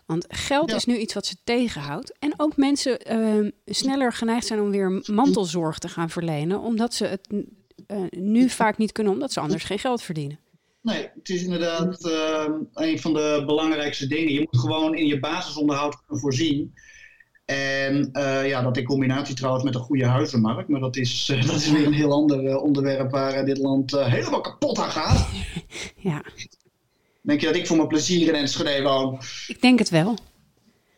Want geld is nu iets wat ze tegenhoudt. En ook mensen uh, sneller geneigd zijn om weer mantelzorg te gaan verlenen, omdat ze het uh, nu vaak niet kunnen, omdat ze anders geen geld verdienen. Nee, het is inderdaad uh, een van de belangrijkste dingen. Je moet gewoon in je basisonderhoud kunnen voorzien. En ja, dat in combinatie trouwens met een goede huizenmarkt. Maar dat is, dat is weer een heel ander onderwerp waar dit land helemaal kapot aan gaat. Ja. Denk je dat ik voor mijn plezier in Enschede woon? Ik denk het wel.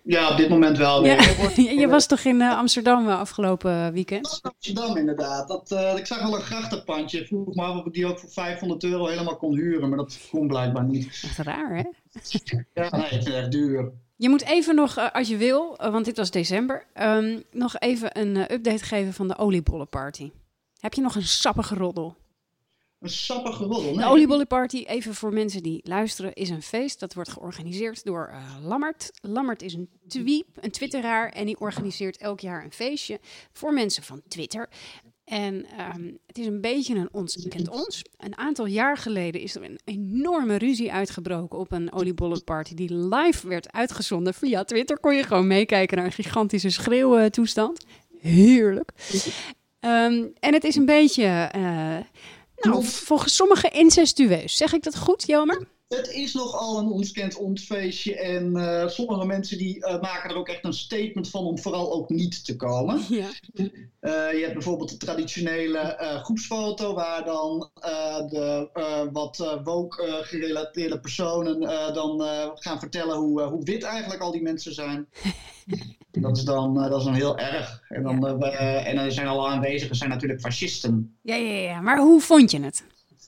Ja, op dit moment wel. Ja. je was toch in uh, Amsterdam afgelopen weekend? was in Amsterdam inderdaad. Dat, uh, ik zag al een grachtenpandje. Vroeg me af of ik die ook voor 500 euro helemaal kon huren. Maar dat kon blijkbaar niet. Echt raar, hè? ja, nee, het is echt duur. Je moet even nog, als je wil, want dit was december, um, nog even een update geven van de oliebollenparty. Heb je nog een sappige roddel? Een sappige roddel. Nee. De oliebollenparty, even voor mensen die luisteren, is een feest. Dat wordt georganiseerd door uh, Lammert. Lammert is een tweep, een twitteraar. En die organiseert elk jaar een feestje voor mensen van Twitter. En um, het is een beetje een ons kent ons. Een aantal jaar geleden is er een enorme ruzie uitgebroken op een oliebollenparty die live werd uitgezonden. Via Twitter kon je gewoon meekijken naar een gigantische schreeuwtoestand. Heerlijk. Um, en het is een beetje... Uh, nou, volgens sommigen incestueus. Zeg ik dat goed, Jomer? Het is nogal een ons kent ons feestje. En uh, sommige mensen die uh, maken er ook echt een statement van om vooral ook niet te komen. Ja. Uh, je hebt bijvoorbeeld de traditionele groepsfoto waar dan de wat woke gerelateerde personen dan gaan vertellen hoe, hoe wit eigenlijk al die mensen zijn. Dat is dan, dat is dan heel erg. En dan, en dan zijn alle aanwezigen zijn natuurlijk fascisten. Ja, ja, ja. Maar hoe vond je het?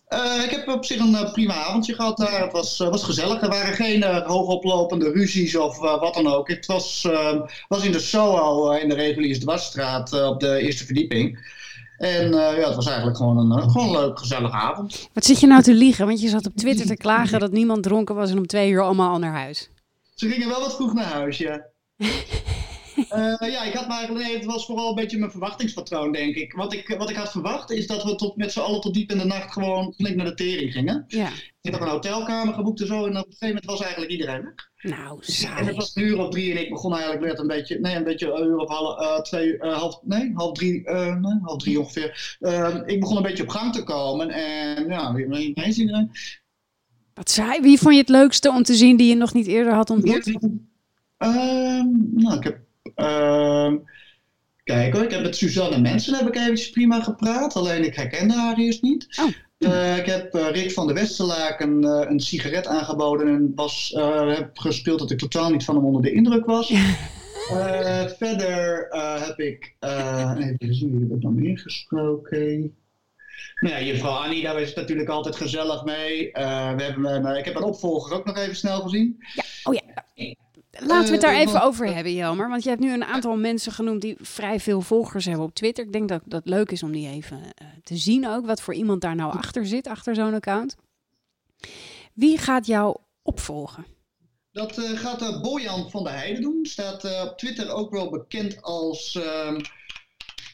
Uh, ik heb op zich een uh, prima avondje gehad daar. Het was, was gezellig. Er waren geen hoogoplopende ruzies of wat dan ook. Het was, was in de Soho in de reguliere dwarsstraat op de eerste verdieping. En ja, het was eigenlijk gewoon een, gewoon een leuk, gezellige avond. Wat zit je nou te liegen? Want je zat op Twitter te klagen dat niemand dronken was en om twee uur allemaal al naar huis. Ze gingen wel wat vroeg naar huis, ja. Uh, ja, ik had maar, nee, het was vooral een beetje mijn verwachtingspatroon, denk ik. Wat ik, wat ik had verwacht is dat we tot, met z'n allen tot diep in de nacht gewoon flink naar de tering gingen. Ja. Ik had een hotelkamer geboekt en zo en op een gegeven moment was eigenlijk iedereen weg. Nou, saai. En het was een uur of drie en ik begon eigenlijk net een beetje, nee, een beetje een uur of half, uh, twee, uh, half, nee, half drie, nee, half drie ongeveer. Ehm, ik begon een beetje op gang te komen en ja, ineens iedereen. Wat saai. Wie vond je het leukste om te zien die je nog niet eerder had ontmoet? Ehm, nou, ik heb Uh, kijk hoor, ik heb met Suzanne Mensen heb ik eventjes prima gepraat. Alleen ik herkende haar eerst niet. Oh. Uh, ik heb uh, Rick van de Westerlaak een, uh, een sigaret aangeboden en was, heb gespeeld dat ik totaal niet van hem onder de indruk was. verder heb ik, even zien, wie heb ik nog meer gesproken? Nou ja, juffrouw Annie, daar is het natuurlijk altijd gezellig mee. we hebben, ik heb een opvolger ook nog even snel gezien. Ja, oh ja. Laten we het daar even over hebben, Jelmer. Want je hebt nu een aantal mensen genoemd die vrij veel volgers hebben op Twitter. Ik denk dat dat leuk is om die even uh, te zien ook. Wat voor iemand daar nou achter zit, achter zo'n account. Wie gaat jou opvolgen? Dat uh, gaat uh, Bojan van der Heijden doen. Staat op Twitter ook wel bekend als...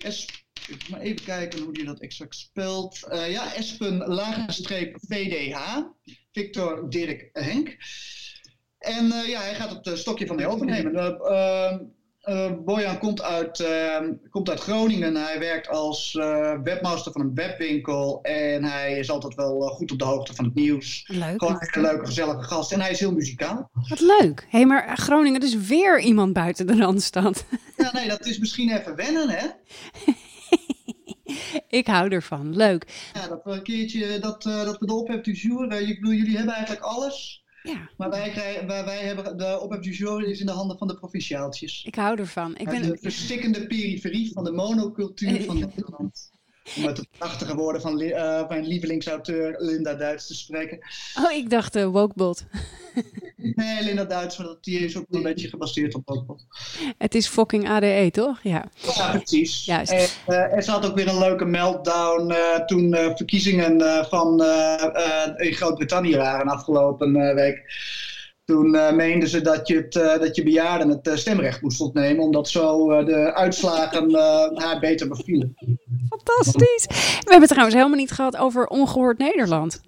S ik maar even kijken hoe je dat exact spelt. ja, Espen lagenstreep VDH. Victor Dirk Henk. En uh, ja, hij gaat het stokje van de overnemen. Uh, uh, Bojan komt uit, ehm, komt uit Groningen. Hij werkt als webmaster van een webwinkel. En hij is altijd wel goed op de hoogte van het nieuws. Leuk. Gewoon een leuke, gezellige gast. En hij is heel muzikaal. Wat leuk. Hé, hey, maar Groningen is weer iemand buiten de Randstad. Ja, nee, dat is misschien even wennen, hè? Ik hou ervan. Leuk. Ja, dat we een keertje dat, dat we de ophef du jour. ik bedoel, jullie hebben eigenlijk alles. Ja. Maar wij, krijgen, wij, wij hebben de ophef du jour is in de handen van de provinciaaltjes. Ik hou ervan. Ik ben... De verstikkende periferie van de monocultuur van Nederland. Om met de prachtige woorden van uh, mijn lievelingsauteur Linda Duits te spreken. Oh, ik dacht uh, Wokebot. nee, Linda Duits, maar die is ook een beetje gebaseerd op Wokebot. Het is fucking ADE, toch? Ja, ja precies. Juist. En, uh, er zat ook weer een leuke meltdown toen verkiezingen van in Groot-Brittannië waren afgelopen week. Toen meenden ze dat je, het, dat je bejaarden het stemrecht moest ontnemen, omdat zo de uitslagen haar beter bevielen. Fantastisch. We hebben het trouwens helemaal niet gehad over ongehoord Nederland.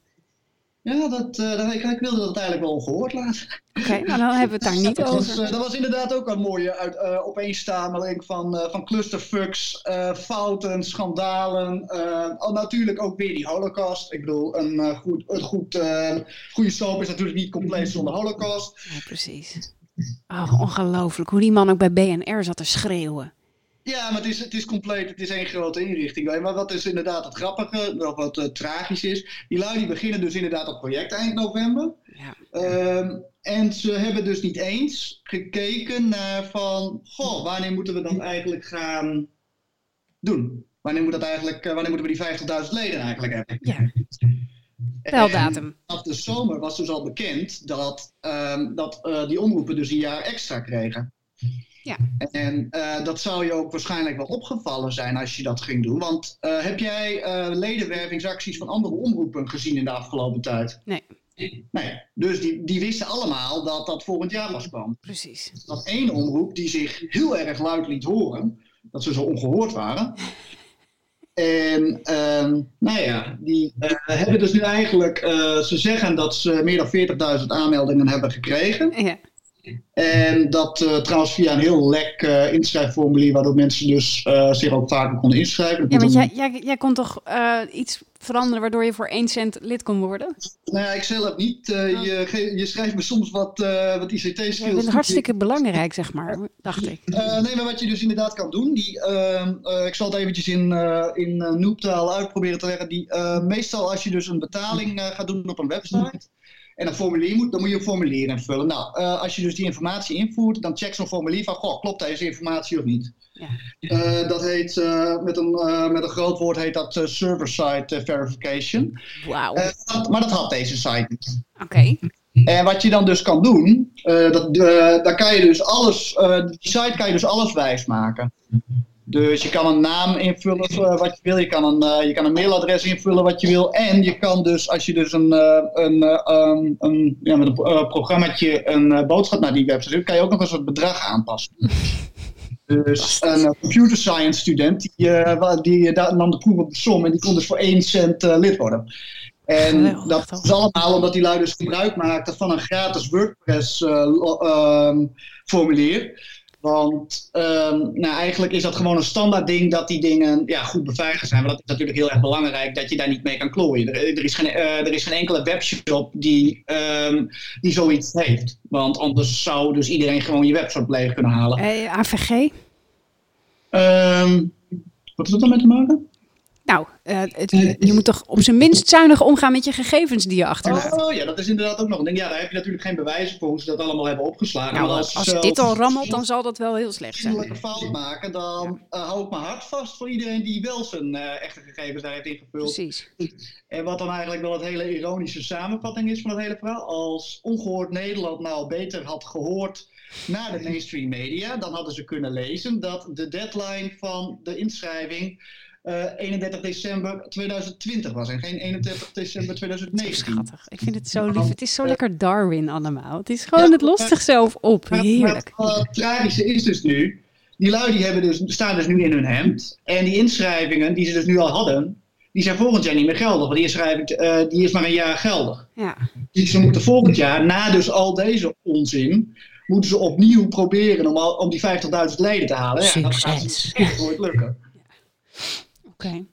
Ja, dat, dat ik, ik, wilde dat eigenlijk wel ongehoord laten. Oké, okay, nou dan hebben we het daar niet dat over. Was, dat was inderdaad ook een mooie uit, uh, opeenstapeling van, uh, van clusterfucks, uh, fouten, schandalen. Oh, natuurlijk ook weer die holocaust. Ik bedoel, een, goed, een goed, goede soap is natuurlijk niet compleet zonder holocaust. Ja, precies. Oh, ongelooflijk. Hoe die man ook bij BNR zat te schreeuwen. Ja, maar het is, het is compleet, het is één grote inrichting. Maar wat dus inderdaad het grappige, of wat uh, tragisch is, die lui die beginnen dus inderdaad dat project eind november. Ja. Ehm, en ze hebben dus niet eens gekeken naar van, goh, wanneer moeten we dat eigenlijk gaan doen? Wanneer, moet dat eigenlijk, uh, wanneer moeten we die 50.000 leden eigenlijk hebben? Ja. Teldatum. Af de zomer was dus al bekend dat, um, dat uh, die omroepen dus een jaar extra kregen. Ja. En uh, dat zou je ook waarschijnlijk wel opgevallen zijn als je dat ging doen. Want uh, heb jij uh, ledenwervingsacties van andere omroepen gezien in de afgelopen tijd? Nee. Nee, dus die, die wisten allemaal dat dat volgend jaar pas kwam. Precies. Dat één omroep die zich heel erg luid liet horen, dat ze zo ongehoord waren. En uh, nou ja, die hebben dus nu eigenlijk, ze zeggen dat ze meer dan 40.000 aanmeldingen hebben gekregen. Ja. En dat uh, trouwens via een heel lek uh, inschrijfformulier, waardoor mensen dus uh, zich ook vaker konden inschrijven. Ja, want jij, jij, jij kon toch iets veranderen waardoor je voor 1 cent lid kon worden? Nou ja, ik zelf niet. Oh. je, je schrijft me soms wat, wat ICT-skills. Ja, dat is hartstikke belangrijk, zeg maar, dacht ik. nee, maar wat je dus inderdaad kan doen, die, ehm, ik zal het eventjes in, in noeptaal uitproberen te leggen. Die, meestal als je dus een betaling gaat doen op een website en een formulier moet, dan moet je een formulier invullen. Nou, uh, als je dus die informatie invoert, dan check zo'n formulier van, goh, klopt deze informatie of niet? Ja. Uh, dat heet, uh, met, een, met een groot woord heet dat server-side verification. Wauw. maar dat had deze site niet. Oké. Okay. En wat je dan dus kan doen, dat, dan kan je dus alles, die site kan je dus alles wijsmaken. Dus je kan een naam invullen wat je wil. Je kan een, uh, je kan een mailadres invullen wat je wil. En je kan dus, als je dus een, uh, een, uh, een, ja, met een programmaatje een boodschap naar die website doet, kan je ook nog eens het bedrag aanpassen. Dus een computer science student, die, die nam de proef op de som en die kon dus voor 1 cent lid worden. En dat is allemaal omdat die lui dus gebruik maakten van een gratis WordPress formulier. Want um, nou, eigenlijk is dat gewoon een standaard ding dat die dingen ja, goed beveiligd zijn. Maar dat is natuurlijk heel erg belangrijk dat je daar niet mee kan klooien. Er, er, is, geen, uh, er is geen enkele webshop die, um, die zoiets heeft. Want anders zou dus iedereen gewoon je webshop leeg kunnen halen. Uh, AVG? Um, wat is dat dan mee te maken? Nou, uh, het, je moet toch op zijn minst zuinig omgaan met je gegevens die je achterlaat. Oh ja, dat is inderdaad ook nog een ding. Ja, daar heb je natuurlijk geen bewijzen voor hoe ze dat allemaal hebben opgeslagen. Nou, maar als als dit al rammelt, dan zal dat wel heel slecht zijn. Als een fout maken, dan uh, hou ik mijn hart vast voor iedereen die wel zijn uh, echte gegevens daar heeft ingevuld. Precies. En wat dan eigenlijk wel het hele ironische samenvatting is van het hele verhaal. Als ongehoord Nederland nou beter had gehoord naar de mainstream media, dan hadden ze kunnen lezen dat de deadline van de inschrijving uh, 31 december 2020 was en geen 31 december 2019. Schattig. Ik vind het zo lief. Het is zo lekker Darwin allemaal. Het is gewoon, ja, het lost zichzelf op. Heerlijk. Maar het tragische is dus nu, die lui die hebben dus, staan dus nu in hun hemd. En die inschrijvingen die ze dus nu al hadden, die zijn volgend jaar niet meer geldig. Want die inschrijving uh, die is maar een jaar geldig. Ja. Dus ze moeten volgend jaar, na dus al deze onzin, moeten ze opnieuw proberen om, al, om die 50.000 leden te halen. Ja, dat gaat echt nooit lukken. Okay.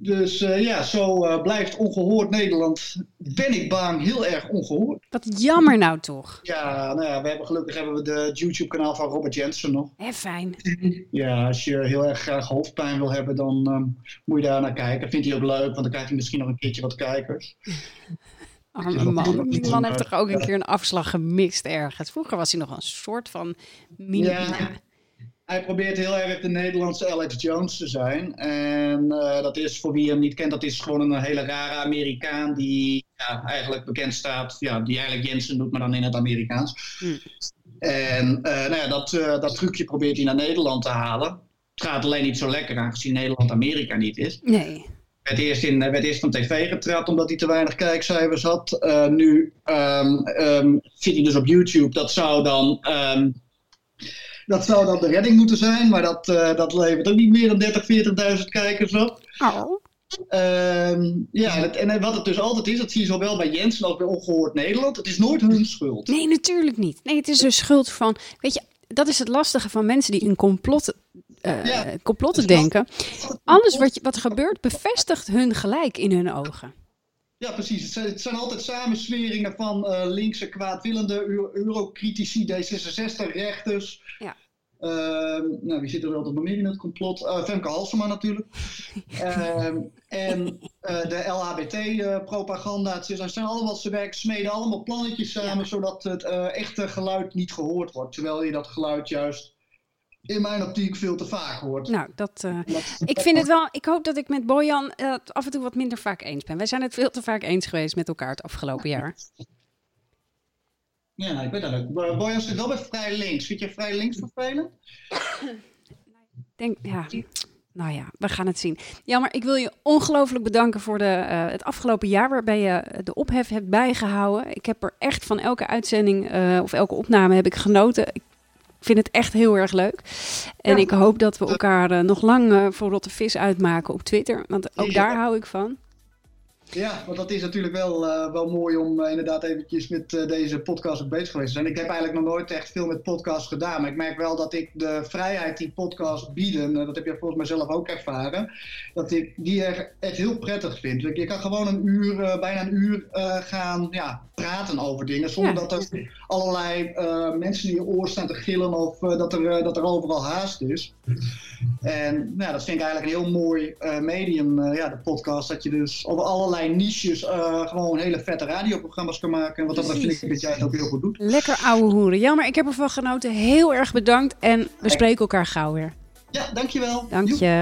Dus uh, ja, zo uh, blijft ongehoord Nederland, ben ik bang, heel erg ongehoord. Wat jammer nou toch. Ja, nou ja, we hebben gelukkig hebben we de YouTube kanaal van Robert Jensen nog. Hé, fijn. Ja, als je heel erg graag hoofdpijn wil hebben, dan um, moet je daar naar kijken. Vindt hij ook leuk, want dan krijgt hij misschien nog een keertje wat kijkers. Arme man. Die man heeft toch ook een keer een afslag gemist ergens. Vroeger was hij nog een soort van mini ja hij probeert heel erg de Nederlandse Alex Jones te zijn. En uh, dat is, voor wie hem niet kent, dat is gewoon een hele rare Amerikaan die ja, eigenlijk bekend staat, ja, die eigenlijk Jensen doet, maar dan in het Amerikaans. Hmm. En uh, nou ja, dat, uh, dat trucje probeert hij naar Nederland te halen. Het gaat alleen niet zo lekker, aangezien Nederland Amerika niet is. Nee. Werd eerst, in, werd eerst van tv getrapt omdat hij te weinig kijkcijfers had. nu um, um, zit hij dus op YouTube. Dat zou dan... Um, dat zou dan de redding moeten zijn, maar dat, uh, dat levert ook niet meer dan 30, 40.000 kijkers op. Oh. Uh, ja, en, en wat het dus altijd is, dat zie je zowel bij Jensen als bij Ongehoord Nederland, het is nooit hun schuld. Nee, natuurlijk niet. Nee, het is de schuld van, weet je, dat is het lastige van mensen die in complotten, uh, ja, complotten denken. Alles wat, wat er gebeurt bevestigt hun gelijk in hun ogen. Ja, precies. Het zijn, het zijn altijd samensweringen van uh, linkse kwaadwillende eurocritici, D66-rechters. Ja. Uh, nou, wie zit er altijd nog meer in het complot? Uh, Femke Halsema natuurlijk. uh, en uh, de LHBT-propaganda. het zijn allemaal, ze smeden allemaal plannetjes samen, zodat het echte geluid niet gehoord wordt. Terwijl je dat geluid juist in mijn optiek veel te vaak hoort. Nou, dat, uh, ik vind het wel. Ik hoop dat ik met Bojan uh, af en toe wat minder vaak eens ben. Wij zijn het veel te vaak eens geweest met elkaar het afgelopen jaar. Ja, ik weet dat ook. Bojan zit wel bij vrij links. Vind je vrij links vervelend? denk, ja. Nou ja, we gaan het zien. Jammer, ik wil je ongelooflijk bedanken voor de, uh, het afgelopen jaar waarbij je de ophef hebt bijgehouden. Ik heb er echt van elke uitzending uh, of elke opname heb ik genoten. Ik vind het echt heel erg leuk. En ik hoop dat we elkaar uh, nog lang voor rotte vis uitmaken op Twitter. Want ook daar hou ik van. Ja, want dat is natuurlijk wel, uh, wel mooi om uh, inderdaad eventjes met uh, deze podcast ook bezig geweest te zijn. Ik heb eigenlijk nog nooit echt veel met podcasts gedaan, maar ik merk wel dat ik de vrijheid die podcasts bieden, dat heb je volgens mij zelf ook ervaren, dat ik die echt heel prettig vind. Je kan gewoon een uur, bijna een uur gaan ja, praten over dingen, zonder ja. dat er allerlei mensen in je oor staan te gillen of dat, er, dat er overal haast is. En nou, dat vind ik eigenlijk een heel mooi medium, ja, de podcast, dat je dus over allerlei niches uh, gewoon hele vette radioprogramma's kan maken. Want dat vind ik dat jij het ook heel goed doet. Lekker ouwe hoeren. Jammer, ik heb ervan genoten. Heel erg bedankt en we spreken elkaar gauw weer. Ja, dankjewel. Dank je.